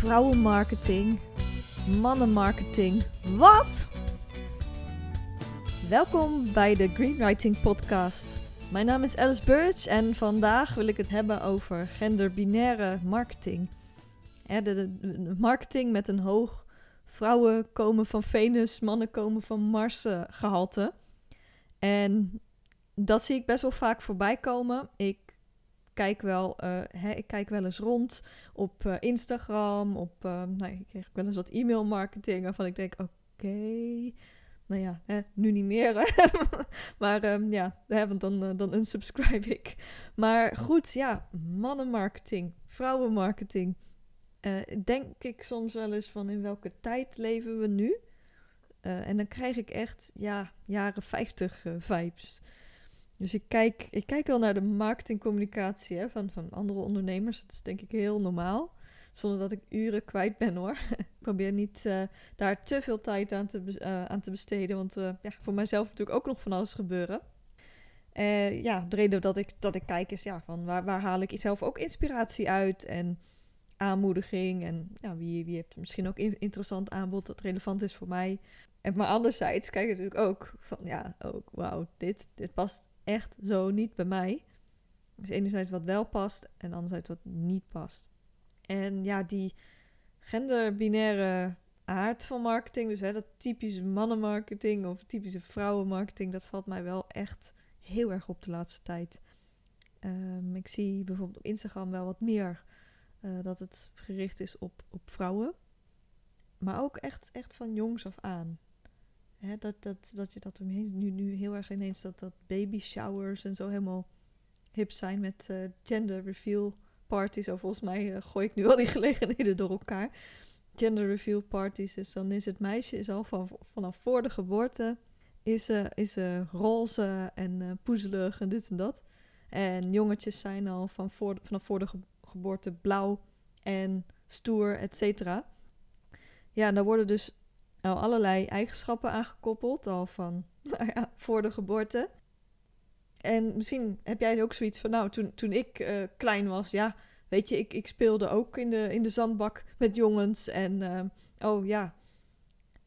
vrouwenmarketing, mannenmarketing. Wat? Welkom bij de Greenwriting Podcast. Mijn naam is Alice Birch en vandaag wil ik het hebben over genderbinaire marketing. de, marketing met een hoog vrouwen komen van Venus, mannen komen van Mars uh, gehalte. En dat zie ik best wel vaak voorbij komen. Ik kijk wel, uh, hè, ik kijk wel eens rond op uh, Instagram, op, uh, nou, ik krijg wel eens wat e-mail marketing waarvan ik denk, oké, nou ja, hè, nu niet meer. maar um, ja, want dan, dan unsubscribe ik. Maar goed, ja, mannenmarketing, vrouwenmarketing. denk ik soms wel eens van in welke tijd leven we nu? en dan krijg ik echt, ja, jaren 50 vibes. Dus ik kijk, ik kijk wel naar de marketingcommunicatie hè, van, van andere ondernemers. Dat is denk ik heel normaal. Zonder dat ik uren kwijt ben hoor. ik probeer niet uh, daar te veel tijd aan te, uh, aan te besteden. Want uh, ja, voor mijzelf natuurlijk ook nog van alles gebeuren. ja, de reden dat ik, dat ik kijk is ja, van waar, waar haal ik zelf ook inspiratie uit. En aanmoediging. En ja, wie, wie heeft misschien ook interessant aanbod dat relevant is voor mij. En maar anderzijds kijk ik natuurlijk ook van ja, ook wauw, dit, dit past echt zo niet bij mij. Dus enerzijds wat wel past en anderzijds wat niet past. En ja, die genderbinaire aard van marketing, dus hè, dat typische mannenmarketing of typische vrouwenmarketing, dat valt mij wel echt heel erg op de laatste tijd. Um, ik zie bijvoorbeeld op Instagram wel wat meer uh, dat het gericht is op, op vrouwen. Maar ook echt, echt van jongs af aan. Dat, dat, dat je dat nu, nu heel erg ineens dat, dat baby showers en zo helemaal hip zijn met uh, gender reveal parties. Oh, volgens mij uh, gooi ik nu al die gelegenheden door elkaar. Gender reveal parties. Dus dan is het meisje is al van, vanaf voor de geboorte is, uh, is uh, roze en poezelig en dit en dat. En jongetjes zijn al van voor, vanaf voor de geboorte blauw en stoer, et cetera. Ja, dan worden dus al allerlei eigenschappen aangekoppeld, al van nou ja, voor de geboorte. En misschien heb jij ook zoiets van, nou, toen, toen ik uh, klein was, ja, weet je, ik, ik speelde ook in de, in de zandbak met jongens. En, uh, oh ja,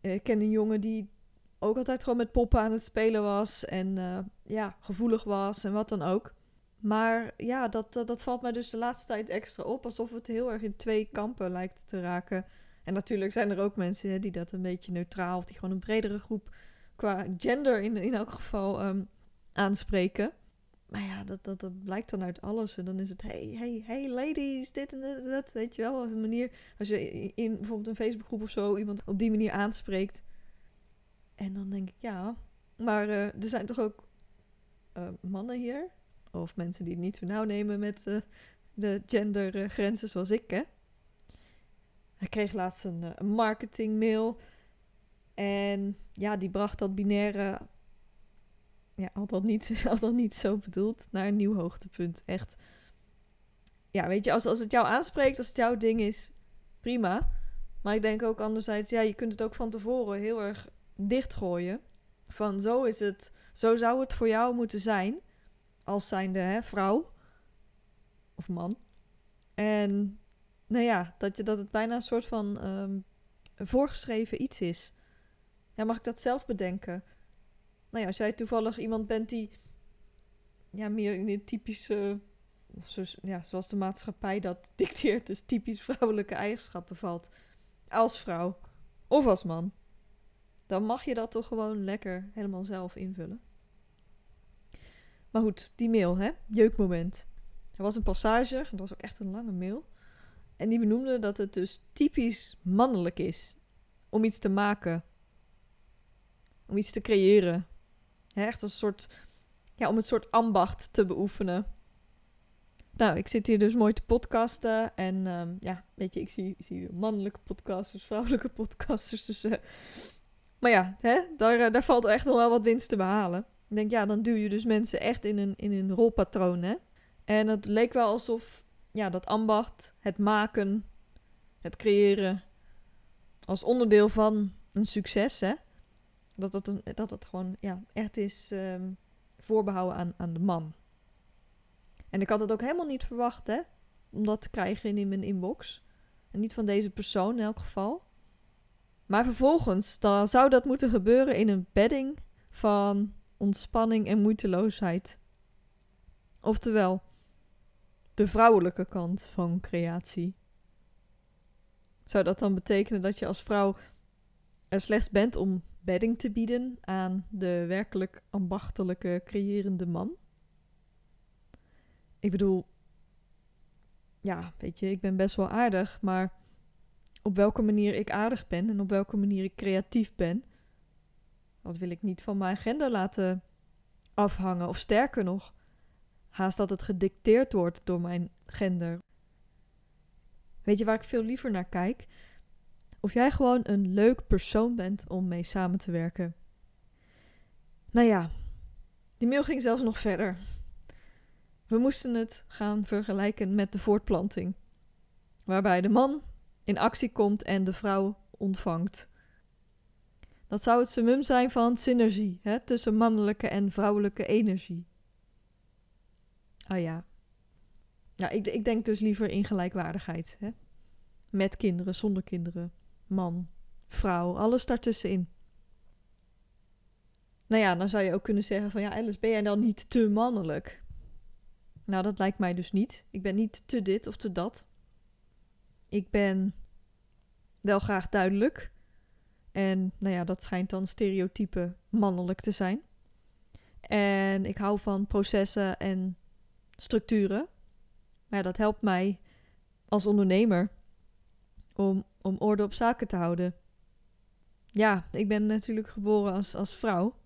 ik ken een jongen die ook altijd gewoon met poppen aan het spelen was. En ja, gevoelig was en wat dan ook. Maar ja, dat, dat, dat valt mij dus de laatste tijd extra op. Alsof het heel erg in twee kampen lijkt te raken. En natuurlijk zijn er ook mensen hè, die dat een beetje neutraal of die gewoon een bredere groep qua gender in, in elk geval um, aanspreken. Maar ja, dat, dat, dat blijkt dan uit alles. En dan is het, hey, hey, hey ladies, dit en dat, weet je wel. Als een manier, als je in bijvoorbeeld een Facebookgroep of zo iemand op die manier aanspreekt. En dan denk ik, ja, maar uh, er zijn toch ook uh, mannen hier? Of mensen die het niet zo nauw nemen met uh, de gendergrenzen zoals ik, hè? Ik kreeg laatst een, eh, een marketingmail. En ja, die bracht dat binaire, ja, al dan niet, al dan niet zo bedoeld, naar een nieuw hoogtepunt. Echt. Ja, weet je, als, als het jou aanspreekt, als het jouw ding is, prima. Maar ik denk ook anderzijds, ja, je kunt het ook van tevoren heel erg dichtgooien. Van zo is het, zo zou het voor jou moeten zijn. Als zijnde hè, vrouw of man. En nou ja, dat, je, dat het bijna een soort van um, voorgeschreven iets is. Ja, mag ik dat zelf bedenken? Nou ja, als jij toevallig iemand bent die ja, meer in de typische, zoals, ja, zoals de maatschappij dat dicteert, dus typisch vrouwelijke eigenschappen valt, als vrouw of als man, dan mag je dat toch gewoon lekker helemaal zelf invullen. Maar goed, die mail, hè? Jeukmoment. Er was een passage, het was ook echt een lange mail. En die benoemde dat het dus typisch mannelijk is om iets te maken. Om iets te creëren. echt een soort, ja, om een soort ambacht te beoefenen. Nou, ik zit hier dus mooi te podcasten. En um, ja, weet je, ik zie, mannelijke podcasters, vrouwelijke podcasters. Dus, uh, maar ja, hè, daar, uh, daar valt echt nog wel wat winst te behalen. Ik denk, ja, dan duw je dus mensen echt in een, in een rolpatroon, hè. En het leek wel alsof ja, dat ambacht, het maken, het creëren als onderdeel van een succes, hè? Dat dat, een, dat, dat gewoon ja, echt is um, voorbehouden aan, aan de man. En ik had het ook helemaal niet verwacht, hè? Om dat te krijgen in mijn inbox. En niet van deze persoon in elk geval. Maar vervolgens dan zou dat moeten gebeuren in een bedding van ontspanning en moeiteloosheid. Oftewel, de vrouwelijke kant van creatie. Zou dat dan betekenen dat je als vrouw er slechts bent om bedding te bieden aan de werkelijk ambachtelijke creërende man? Ik bedoel, ja, weet je, ik ben best wel aardig, maar op welke manier ik aardig ben en op welke manier ik creatief ben, dat wil ik niet van mijn agenda laten afhangen. Of sterker nog, haast dat het gedicteerd wordt door mijn gender. Weet je waar ik veel liever naar kijk? Of jij gewoon een leuk persoon bent om mee samen te werken. Nou ja, die mail ging zelfs nog verder. We moesten het gaan vergelijken met de voortplanting, waarbij de man in actie komt en de vrouw ontvangt. Dat zou het summum zijn van synergie hè, tussen mannelijke en vrouwelijke energie. Oh ja. Ja, ik, ik denk dus liever in gelijkwaardigheid. Hè? Met kinderen, zonder kinderen, man, vrouw, alles daartussenin. Nou ja, dan zou je ook kunnen zeggen van ja, Alice, ben jij dan niet te mannelijk? Nou, dat lijkt mij dus niet. Ik ben niet te dit of te dat. Ik ben wel graag duidelijk. En nou ja, dat schijnt dan stereotype mannelijk te zijn. En ik hou van processen en structuren. Maar dat helpt mij als ondernemer om, om orde op zaken te houden. Ja, ik ben natuurlijk geboren als, als vrouw.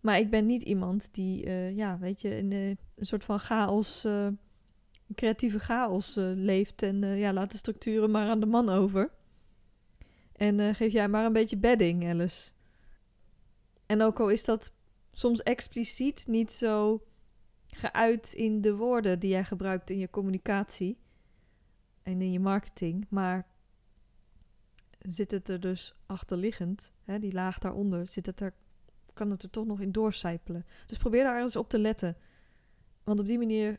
Maar ik ben niet iemand die, uh, ja, weet je, in een soort van chaos, uh, creatieve chaos leeft. En ja, laat de structuren maar aan de man over. En geef jij maar een beetje bedding, Alice. En ook al is dat soms expliciet niet zo geuit in de woorden die jij gebruikt in je communicatie en in je marketing, maar zit het er dus achterliggend, hè, die laag daaronder, zit het er kan het er toch nog in doorcijpelen. Dus probeer daar eens op te letten. Want op die manier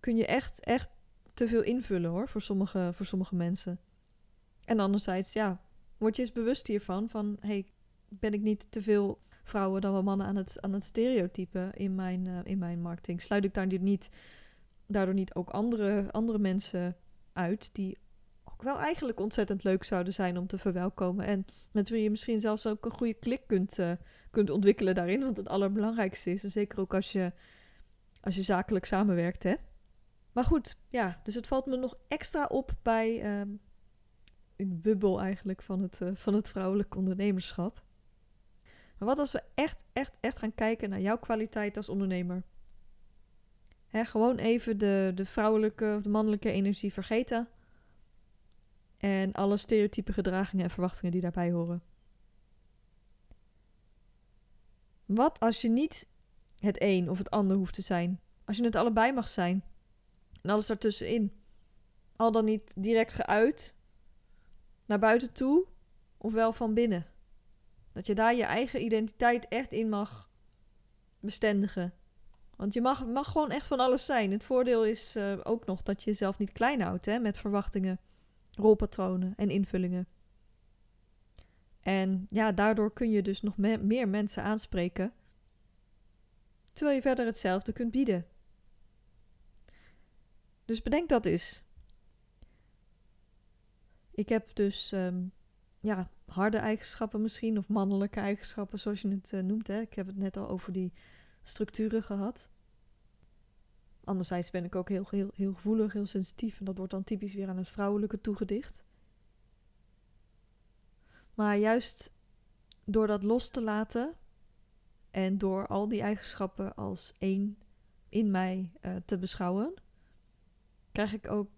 kun je echt, echt te veel invullen hoor, voor sommige, voor sommige mensen. En anderzijds, ja, word je eens bewust hiervan, van hey, ben ik niet te veel vrouwen dan wel mannen aan het, aan het stereotypen in mijn, uh, in mijn marketing? Sluit ik daar niet, daardoor niet ook andere, andere mensen uit die wel eigenlijk ontzettend leuk zouden zijn om te verwelkomen. En met wie je misschien zelfs ook een goede klik kunt, uh, kunt ontwikkelen daarin. Want het allerbelangrijkste is, en zeker ook als je, als je zakelijk samenwerkt, hè. Maar goed, ja, dus het valt me nog extra op bij um, een bubbel eigenlijk van het, uh, van het vrouwelijk ondernemerschap. Maar wat als we echt, echt, echt gaan kijken naar jouw kwaliteit als ondernemer? Gewoon even de, de vrouwelijke of de mannelijke energie vergeten. En alle stereotype gedragingen en verwachtingen die daarbij horen. Wat als je niet het een of het ander hoeft te zijn? Als je het allebei mag zijn. En alles daartussenin. Al dan niet direct geuit naar buiten toe, ofwel van binnen. Dat je daar je eigen identiteit echt in mag bestendigen. Want je mag, mag gewoon echt van alles zijn. Het voordeel is uh, ook nog dat je jezelf niet klein houdt hè, met verwachtingen rolpatronen en invullingen. En ja, daardoor kun je dus nog me meer mensen aanspreken, terwijl je verder hetzelfde kunt bieden. Dus bedenk dat eens. Ik heb dus um, ja, harde eigenschappen misschien, of mannelijke eigenschappen, zoals je het uh, noemt. Hè. Ik heb het net al over die structuren gehad. Anderzijds ben ik ook heel, heel, heel gevoelig, heel sensitief. En dat wordt dan typisch weer aan het vrouwelijke toegedicht. Maar juist door dat los te laten en door al die eigenschappen als één in mij uh, te beschouwen, krijg ik ook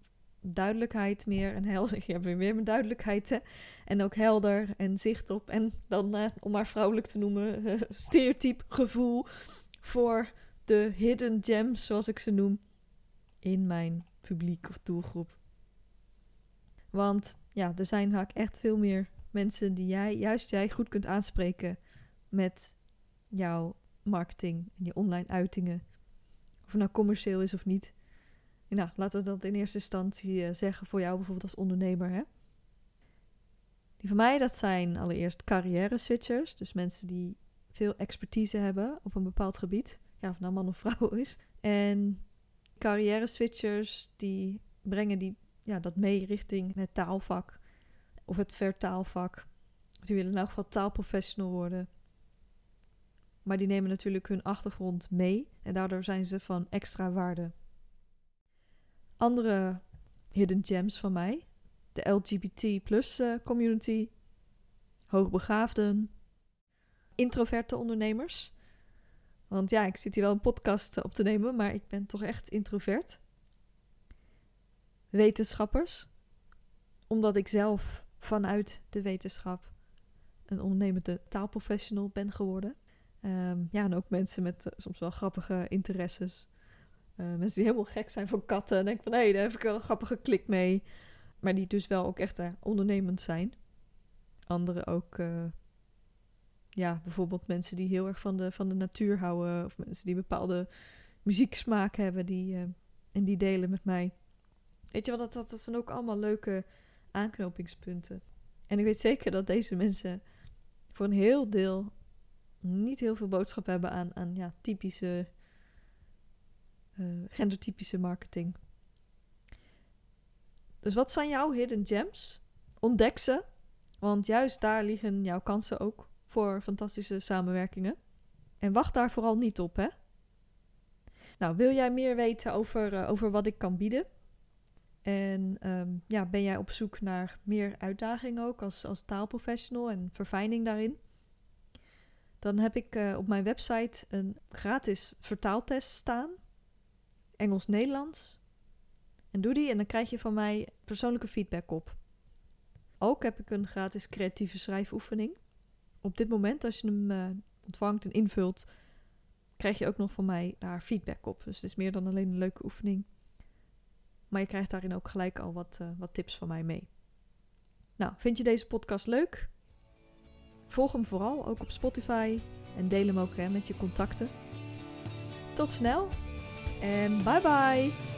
duidelijkheid meer en helder. Ik heb weer mijn duidelijkheid en ook helder en zicht op. En dan, uh, om maar vrouwelijk te noemen, uh, stereotyp gevoel voor de hidden gems, zoals ik ze noem, in mijn publiek of doelgroep. Want ja, er zijn vaak echt veel meer mensen die jij, juist jij, goed kunt aanspreken met jouw marketing en je online uitingen. Of het nou commercieel is of niet. Nou, laten we dat in eerste instantie eh, zeggen voor jou bijvoorbeeld als ondernemer. Hè? Die van mij, dat zijn allereerst carrière switchers. Dus mensen die veel expertise hebben op een bepaald gebied. Ja, of nou man of vrouw is. En carrière switchers die brengen die, ja, dat mee richting het taalvak of het vertaalvak. Die willen in elk geval taalprofessional worden. Maar die nemen natuurlijk hun achtergrond mee en daardoor zijn ze van extra waarde. Andere hidden gems van mij, de LGBT plus uh, community, hoogbegaafden, introverte ondernemers. Want ja, ik zit hier wel een podcast op te nemen, maar ik ben toch echt introvert. Wetenschappers, omdat ik zelf vanuit de wetenschap een ondernemende taalprofessional ben geworden. Ehm, ja, en ook mensen met eh, soms wel grappige interesses. Uh, mensen die helemaal gek zijn van katten. En denken van, hé, daar heb ik wel een grappige klik mee. Maar die dus wel ook echt uh, ondernemend zijn. Anderen ook, ja, bijvoorbeeld mensen die heel erg van de, van de natuur houden. Of mensen die bepaalde muzieksmaak hebben. Die, en die delen met mij. Weet je wel, dat, dat, dat zijn ook allemaal leuke aanknopingspunten. En ik weet zeker dat deze mensen voor een heel deel niet heel veel boodschap hebben aan, aan ja, typische, gendertypische marketing. Dus wat zijn jouw hidden gems? Ontdek ze, want juist daar liggen jouw kansen ook voor fantastische samenwerkingen. En wacht daar vooral niet op, hè? Nou, wil jij meer weten over, uh, over wat ik kan bieden? En um, ja, ben jij op zoek naar meer uitdaging ook als, als taalprofessional en verfijning daarin? Dan heb ik uh, op mijn website een gratis vertaaltest staan. Engels-Nederlands. En doe die en dan krijg je van mij persoonlijke feedback op. Ook heb ik een gratis creatieve schrijfoefening. Op dit moment, als je hem uh, ontvangt en invult, krijg je ook nog van mij daar feedback op. Dus het is meer dan alleen een leuke oefening. Maar je krijgt daarin ook gelijk al wat, uh, wat tips van mij mee. Nou, vind je deze podcast leuk? Volg hem vooral ook op Spotify en deel hem ook hè, met je contacten. Tot snel en bye bye!